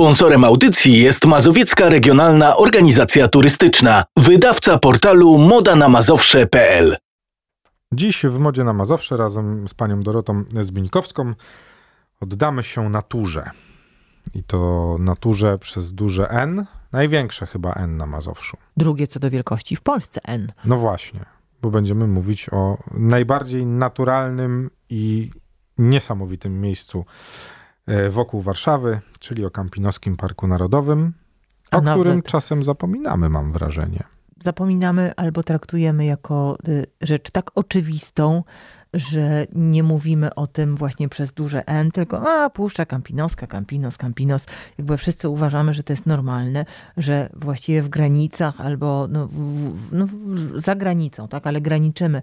Sponsorem audycji jest Mazowiecka Regionalna Organizacja Turystyczna, wydawca portalu modanamazowsze.pl. Dziś w Modzie na Mazowsze razem z panią Dorotą Zbińkowską oddamy się naturze. I to naturze przez duże N, największe chyba N na Mazowszu. Drugie co do wielkości w Polsce N. No właśnie, bo będziemy mówić o najbardziej naturalnym i niesamowitym miejscu wokół Warszawy, czyli o Kampinoskim Parku Narodowym, A o nawet- którym czasem zapominamy, mam wrażenie. Zapominamy albo traktujemy jako y, rzecz tak oczywistą, że nie mówimy o tym właśnie przez duże N, tylko a Puszcza Kampinoska, Kampinos, Kampinos. Jakby wszyscy uważamy, że to jest normalne, że właściwie w granicach albo no, w- no, za granicą, tak, ale graniczymy.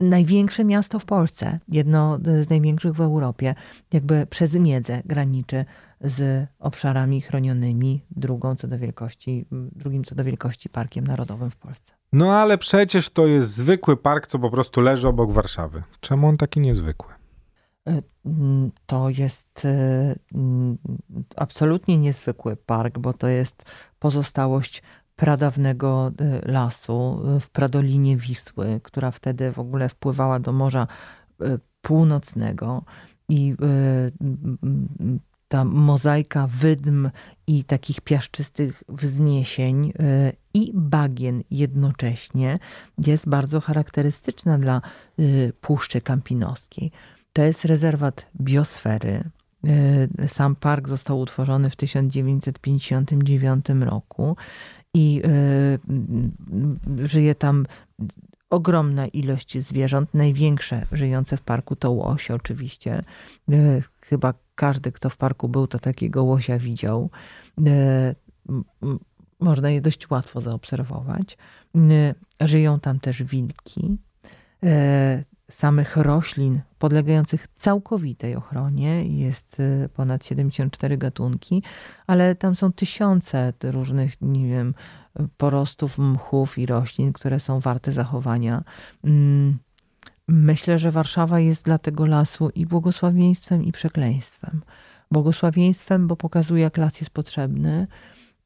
Największe miasto w Polsce, jedno z największych w Europie, jakby przez miedzę graniczy z obszarami chronionymi, drugą co do wielkości, drugim co do wielkości Parkiem Narodowym w Polsce. No ale przecież to jest zwykły park, co po prostu leży obok Warszawy. Czemu on taki niezwykły? Mm, To jest mm, absolutnie niezwykły park, bo to jest pozostałość pradawnego y, lasu y, w Pradolinie Wisły, która wtedy w ogóle wpływała do Morza y, Północnego i ta mozaika wydm i takich piaszczystych wzniesień i bagien jednocześnie jest bardzo charakterystyczna dla Puszczy Kampinoskiej. To jest rezerwat biosfery. Sam park został utworzony w 1959 roku i y, mm, żyje tam ogromna ilość zwierząt. Największe żyjące w parku to łosie oczywiście. Y, Chyba każdy, kto w parku był, to takiego łosia widział. Y, Można je dość łatwo zaobserwować. Y, Żyją tam też wilki samych roślin podlegających całkowitej ochronie jest e, ponad 74 gatunki, ale tam są tysiące różnych, nie wiem, porostów mchów i roślin, które są warte zachowania. Mm, Myślę, że Warszawa jest dla tego lasu i błogosławieństwem, i przekleństwem. Błogosławieństwem, bo pokazuje, jak las jest potrzebny,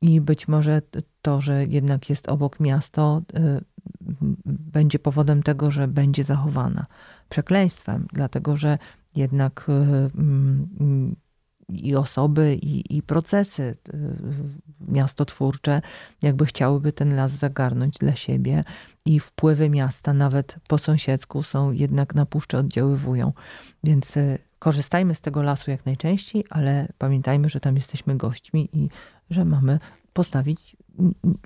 i być może to, że jednak jest obok miasto, y, będzie powodem tego, że będzie zachowana. Przekleństwem, dlatego że jednak y, mm, i osoby, i, i procesy y, miastotwórcze jakby chciałyby ten las zagarnąć dla siebie i wpływy miasta nawet po sąsiedzku są jednak na puszczę oddziaływują. Więc y, korzystajmy z tego lasu jak najczęściej, ale pamiętajmy, że tam jesteśmy gośćmi i że mamy postawić,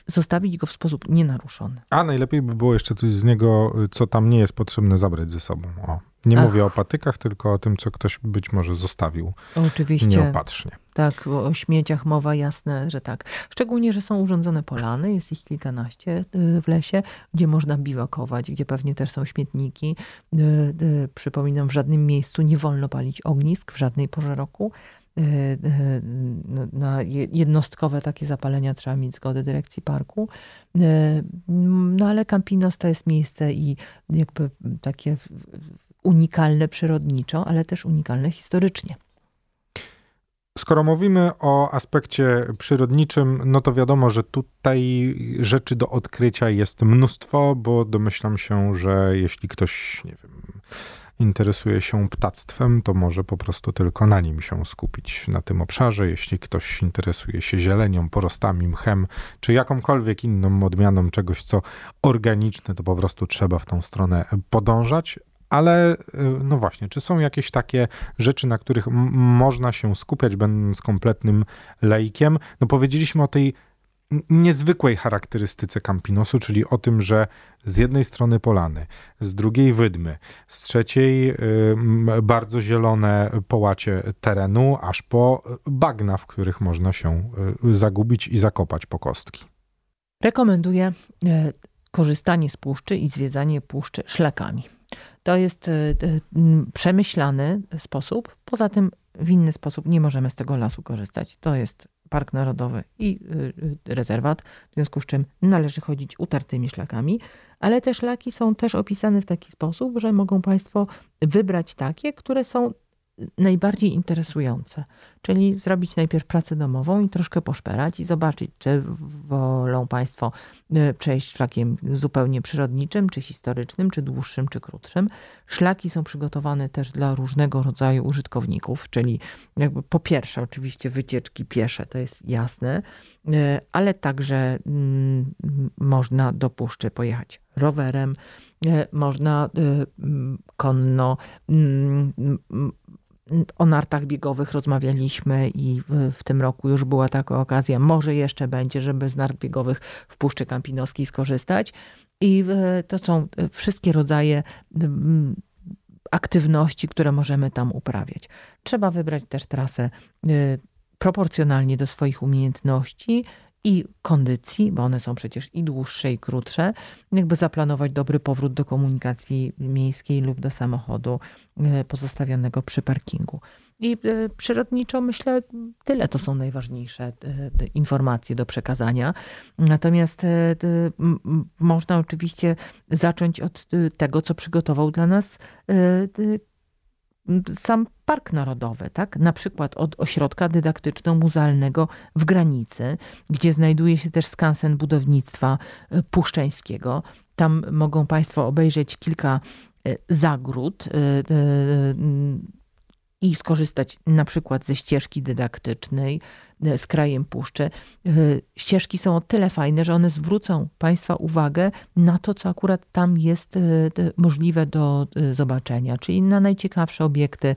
zostawić go w sposób nienaruszony. A najlepiej by było jeszcze coś z niego, co tam nie jest potrzebne, zabrać ze sobą. O. Nie Ach. mówię o patykach, tylko o tym, co ktoś być może zostawił Oczywiście. nieopatrznie. Tak, o śmieciach mowa jasne, że tak. Szczególnie, że są urządzone polany, jest ich kilkanaście y, w lesie, gdzie można biwakować, gdzie pewnie też są śmietniki. Y, y, Przypominam, w żadnym miejscu nie wolno palić ognisk w żadnej porze roku. Y, y, na- Na je- jednostkowe takie zapalenia trzeba mieć zgodę dyrekcji parku. Y, No ale Campinos to jest miejsce i jakby takie unikalne przyrodniczo, ale też unikalne historycznie. Skoro mówimy o aspekcie przyrodniczym, no to wiadomo, że tutaj rzeczy do odkrycia jest mnóstwo, bo domyślam się, że jeśli ktoś, nie wiem, interesuje się ptactwem, to może po prostu tylko na nim się skupić na tym obszarze. Jeśli ktoś interesuje się zielenią, porostami, mchem, czy jakąkolwiek inną odmianą czegoś, co organiczne, to po prostu trzeba w tą stronę podążać. Ale y, no właśnie, czy są jakieś takie rzeczy, na których można się skupiać, będąc kompletnym laikiem? No powiedzieliśmy o tej niezwykłej charakterystyce Campinosu, czyli o tym, że z jednej strony polany, z drugiej wydmy, z trzeciej bardzo zielone połacie terenu, aż po y, bagna, w których można się y, zagubić i zakopać po kostki. Rekomenduję e, korzystanie z puszczy i zwiedzanie puszczy szlakami. To jest e, przemyślany sposób. Poza tym w inny sposób nie możemy z tego lasu korzystać. To jest Park Narodowy i y, y, rezerwat, w związku z czym należy chodzić utartymi szlakami, ale te szlaki są też opisane w taki sposób, że mogą Państwo wybrać takie, które są najbardziej interesujące. Czyli zrobić najpierw pracę domową i troszkę poszperać i zobaczyć, czy wolą Państwo e, przejść szlakiem zupełnie przyrodniczym, czy historycznym, czy dłuższym, czy krótszym. Szlaki są przygotowane też dla różnego rodzaju użytkowników, czyli jakby po pierwsze oczywiście wycieczki piesze, to jest jasne, e, ale także mm, można do puszczy pojechać rowerem, e, można konno mm, o nartach biegowych rozmawialiśmy i w, w, tym roku już była taka okazja, może jeszcze będzie, żeby z nart biegowych w Puszczy Kampinoskiej skorzystać. I e, to są e, wszystkie rodzaje aktywności, które możemy tam uprawiać. Trzeba wybrać też trasę e, proporcjonalnie do swoich umiejętności i kondycji, bo one są przecież i dłuższe, i krótsze, jakby zaplanować dobry powrót do komunikacji miejskiej lub do samochodu e, pozostawionego przy parkingu. I e, przyrodniczo myślę, tyle to są najważniejsze e, informacje do przekazania. Natomiast można oczywiście zacząć od tego, co przygotował dla nas sam Park Narodowy, tak? na przykład od ośrodka dydaktyczno-muzealnego w granicy, gdzie znajduje się też skansen budownictwa e, puszczeńskiego. Tam mogą Państwo obejrzeć kilka e, zagród e, i skorzystać na przykład ze ścieżki dydaktycznej e, z krajem puszczy. E, ścieżki są o tyle fajne, że one zwrócą Państwa uwagę na to, co akurat tam jest e, możliwe do zobaczenia, czyli na najciekawsze obiekty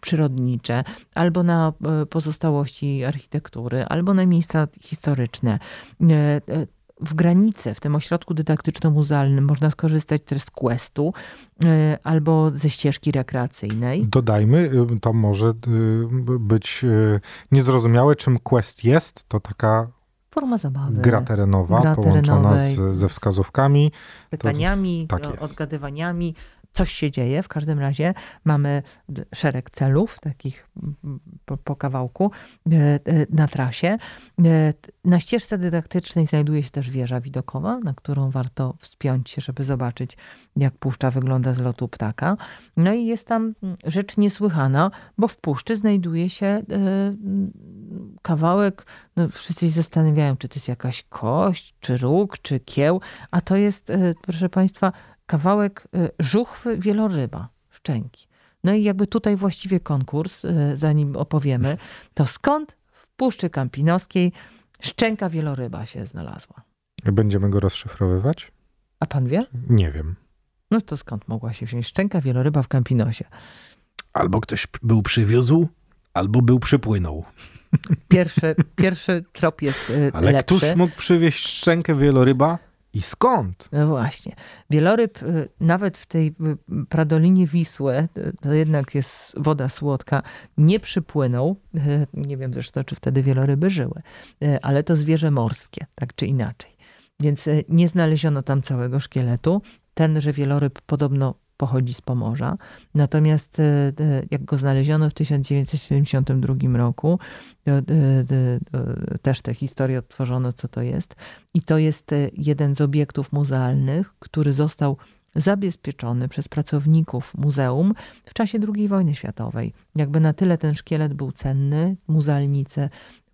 przyrodnicze, albo na pozostałości architektury, albo na miejsca historyczne w granicy, w tym ośrodku dydaktyczno-muzealnym można skorzystać też z questu y, albo ze ścieżki rekreacyjnej. Dodajmy, y, to może y, być niezrozumiałe, czym quest jest. To taka forma zabawy. Gra terenowa, gra połączona z, ze wskazówkami. Pytaniami, to, tak odgadywaniami coś się dzieje. W każdym razie mamy szereg celów, takich po, po, kawałku e, e, na trasie. E, na ścieżce dydaktycznej znajduje się też wieża widokowa, na którą warto wspiąć się, żeby zobaczyć, jak puszcza wygląda z lotu ptaka. No i jest tam rzecz niesłychana, bo w puszczy znajduje się kawałek, no wszyscy się zastanawiają, czy to jest jakaś kość, czy róg, czy kieł, a to jest, proszę Państwa, kawałek y, żuchwy wieloryba, szczęki. No i jakby tutaj właściwie konkurs, y, zanim opowiemy, to skąd w Puszczy Kampinoskiej szczęka wieloryba się znalazła? Będziemy go rozszyfrowywać? A pan wie? Nie wiem. No to skąd mogła się wziąć szczęka wieloryba w Kampinosie? Albo ktoś był przywiózł, albo był przypłynął. Pierwszy, pierwszy trop jest y, Ale lepszy. któż mógł przywieźć szczękę wieloryba? I skąd? No właśnie. Wieloryb y, nawet w tej y, pradolinie Wisły, y, to jednak jest woda słodka, nie przypłynął. Nie wiem zresztą, czy wtedy wieloryby żyły, ale to zwierzę morskie, tak czy inaczej. Więc nie znaleziono tam całego szkieletu. Tenże wieloryb podobno pochodzi z Pomorza. Natomiast e, e, jak go znaleziono w 1972 roku, e, też te historie odtworzono, co to jest. I to jest jeden z obiektów muzealnych, który został zabezpieczony przez pracowników muzeum w czasie II wojny światowej. Jakby na tyle ten szkielet był cenny, muzealnice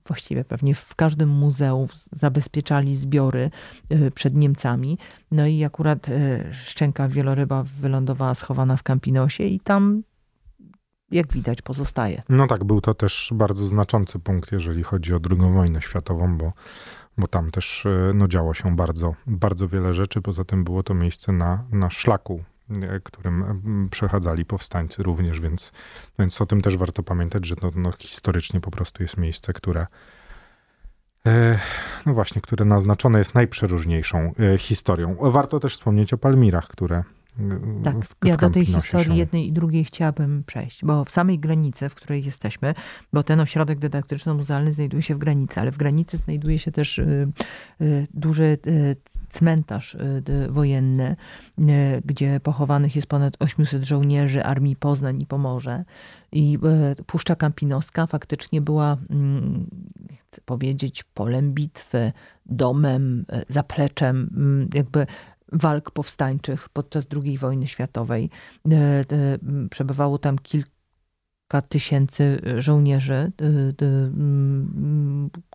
właściwie pewnie w każdym muzeum zabezpieczali zbiory y, przed Niemcami. No i akurat y, szczęka wieloryba wylądowała schowana w Campinosie i tam jak widać, pozostaje. No tak, był to też bardzo znaczący punkt, jeżeli chodzi o II wojnę światową, bo, bo tam też y, no, działo się bardzo, bardzo wiele rzeczy. Poza tym było to miejsce na, na szlaku którym e, przechadzali powstańcy również, więc, więc o tym też warto pamiętać, że no, no historycznie po prostu jest miejsce, które e, no właśnie, które naznaczone jest najprzeróżniejszą historią. Warto też wspomnieć o Palmirach, które tak, w, ja do tej historii się. jednej i drugiej chciałabym przejść, bo w samej granicy, w której jesteśmy, bo ten ośrodek dydaktyczno-muzealny znajduje się w granicy, ale w granicy znajduje się też y, y, duży y, cmentarz wojenny, gdzie pochowanych jest ponad 800 żołnierzy Armii Poznań i Pomorze. I Puszcza Kampinoska faktycznie była, mm, chcę powiedzieć, polem bitwy, domem, zapleczem, mm, jakby walk powstańczych podczas II wojny światowej. E, e, przebywało tam kilka kilka tysięcy żołnierzy,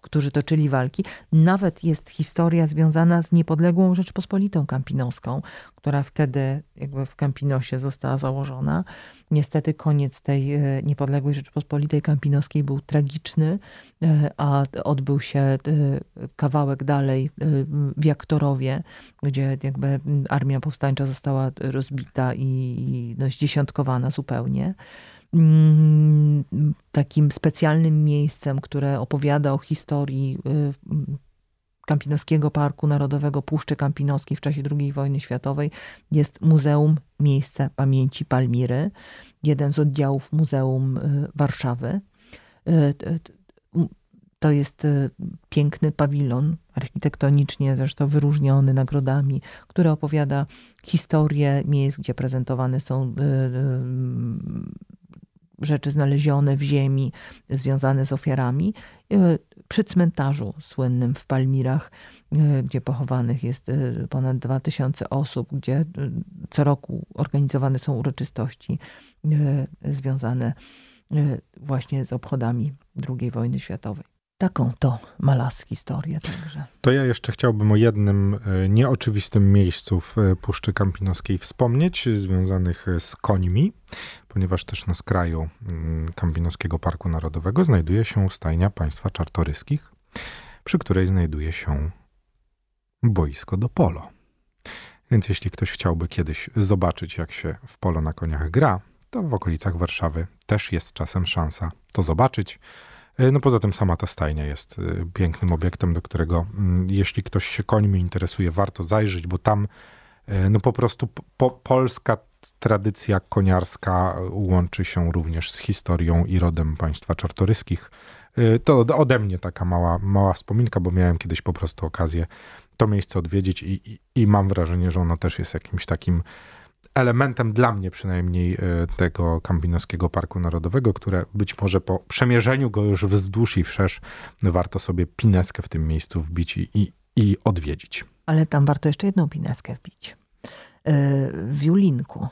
którzy toczyli walki. Nawet jest historia związana z niepodległą Rzeczpospolitą Kampinoską, która wtedy jakby w Kampinosie została założona. Niestety koniec tej e, niepodległej Rzeczpospolitej Kampinoskiej był tragiczny, e, a odbył się e, kawałek dalej w Jaktorowie, gdzie jakby armia powstańcza została rozbita i no, zdziesiątkowana zupełnie mm, takim specjalnym miejscem, które opowiada o historii Kampinoskiego Parku Narodowego Puszczy Kampinoskiej w czasie II wojny światowej jest Muzeum Miejsce Pamięci Palmiry, jeden z oddziałów Muzeum y, Warszawy. Y, to jest y, piękny pawilon, architektonicznie zresztą wyróżniony nagrodami, który opowiada historię miejsc, gdzie prezentowane są rzeczy znalezione w ziemi związane z ofiarami. E, przy cmentarzu słynnym w Palmirach, e, gdzie pochowanych jest e, ponad 2000 osób, gdzie co roku organizowane są uroczystości związane właśnie z obchodami II wojny światowej. Taką to ma las historię także. To ja jeszcze chciałbym o jednym nieoczywistym miejscu w Puszczy Kampinoskiej wspomnieć, związanych z końmi ponieważ też na skraju mm, Kampinoskiego Parku Narodowego znajduje się stajnia państwa czartoryskich, przy której znajduje się boisko do polo. Więc jeśli ktoś chciałby kiedyś zobaczyć, jak się w polo na koniach gra, to w okolicach Warszawy też jest czasem szansa to zobaczyć. E, no poza tym sama ta stajnia jest e, pięknym obiektem, do którego mm, jeśli ktoś się końmi interesuje, warto zajrzeć, bo tam e, no po prostu po, polska tradycja koniarska łączy się również z historią i rodem państwa czartoryskich. To ode mnie taka mała, mała wspominka, bo miałem kiedyś po prostu okazję to miejsce odwiedzić i, i, i mam wrażenie, że ono też jest jakimś takim elementem dla mnie przynajmniej y, tego Kampinoskiego Parku Narodowego, które być może po przemierzeniu go już wzdłuż i wszerz warto sobie pineskę w tym miejscu wbić i, i, odwiedzić. Ale tam warto jeszcze jedną pineskę wbić. E, w Julinku.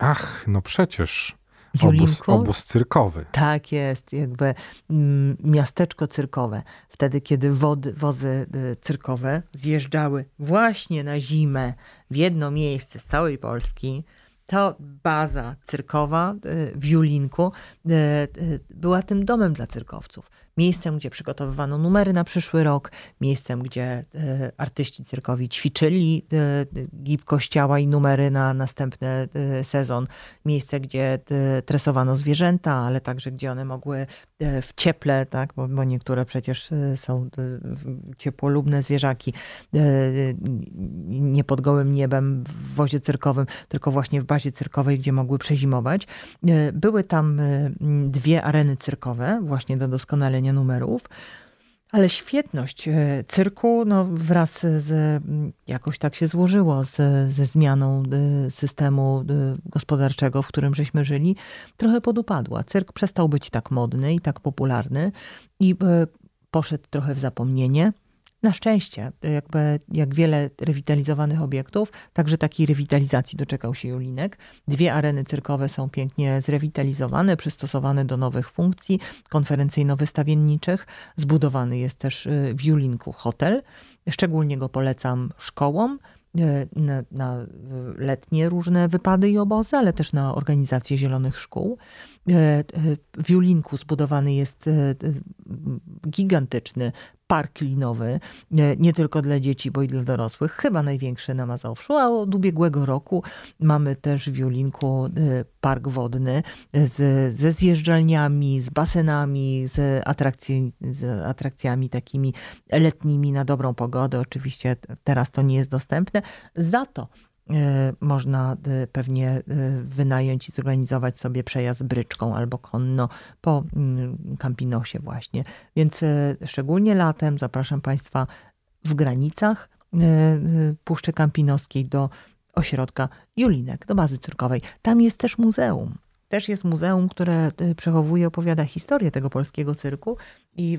Ach, no przecież. Obóz, obóz, cyrkowy. Tak jest, jakby mm, miasteczko cyrkowe. Wtedy, kiedy wody, wozy y, cyrkowe zjeżdżały właśnie na zimę w jedno miejsce z całej Polski, to baza cyrkowa y, w Julinku y, była tym domem dla cyrkowców miejscem, gdzie przygotowywano numery na przyszły rok, miejscem, gdzie e, artyści cyrkowi ćwiczyli e, gibkość ciała i numery na następny e, sezon, miejsce, gdzie tresowano zwierzęta, ale także gdzie one mogły w cieple, tak, bo, bo niektóre przecież są ciepłolubne zwierzaki, nie pod gołym niebem w wozie cyrkowym, tylko właśnie w bazie cyrkowej, gdzie mogły przezimować. Były tam dwie areny cyrkowe, właśnie do doskonalenia numerów. Ale świetność e, cyrku no, wraz z, jakoś tak się złożyło, z, ze zmianą e, systemu e, gospodarczego, w którym żeśmy żyli, trochę podupadła. Cyrk przestał być tak modny i tak popularny i poszedł trochę w zapomnienie. Na szczęście, jakby jak wiele rewitalizowanych obiektów, także takiej rewitalizacji doczekał się Julinek. Dwie areny cyrkowe są pięknie zrewitalizowane, przystosowane do nowych funkcji konferencyjno-wystawienniczych. Zbudowany jest też y, w Julinku hotel. Szczególnie go polecam szkołom, y, na, na, letnie różne wypady i obozy, ale też na organizację zielonych szkół. Y, w Julinku zbudowany jest gigantyczny park linowy, nie tylko dla dzieci, bo i dla dorosłych, chyba największy na Mazowszu, a od ubiegłego roku mamy też w Julinku y, park wodny z, ze zjeżdżalniami, z basenami, z, atrakcji, z atrakcjami takimi letnimi na dobrą pogodę. Oczywiście teraz to nie jest dostępne. Za to można e, pewnie e, wynająć i zorganizować sobie przejazd bryczką albo konno po mm, Campinosie właśnie. Więc szczególnie latem zapraszam Państwa w granicach Puszczy Kampinoskiej do ośrodka Julinek, do bazy cyrkowej. Tam jest też muzeum. Też jest muzeum, które przechowuje, opowiada historię tego polskiego cyrku i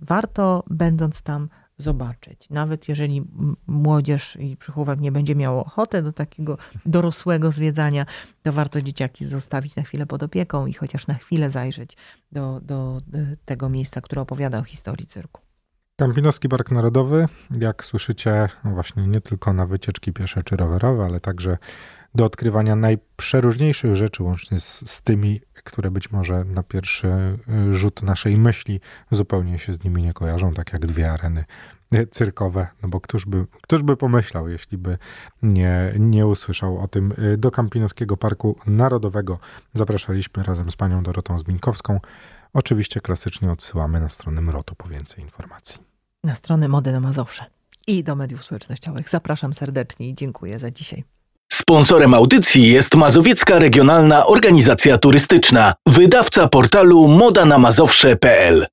warto, będąc tam, zobaczyć. Nawet jeżeli młodzież i przychówek nie będzie miało ochoty do takiego dorosłego zwiedzania, to warto dzieciaki zostawić na chwilę pod opieką i chociaż na chwilę zajrzeć do, do tego miejsca, które opowiada o historii cyrku. Kampinoski Park Narodowy, jak słyszycie, właśnie nie tylko na wycieczki piesze czy rowerowe, ale także do odkrywania najprzeróżniejszych rzeczy, łącznie z, z tymi, które być może na pierwszy y, rzut naszej myśli zupełnie się z nimi nie kojarzą, tak jak dwie areny y, cyrkowe, no bo któż by, któż by pomyślał, jeśli by nie, nie usłyszał o tym. Y, do Kampinoskiego Parku Narodowego zapraszaliśmy razem z panią Dorotą Zbinkowską. Oczywiście klasycznie odsyłamy na stronę Mrotu po więcej informacji. Na stronę Mody na Mazowsze i do mediów społecznościowych. Zapraszam serdecznie i dziękuję za dzisiaj. Sponsorem audycji jest Mazowiecka Regionalna Organizacja Turystyczna, wydawca portalu modanamazowsze.pl.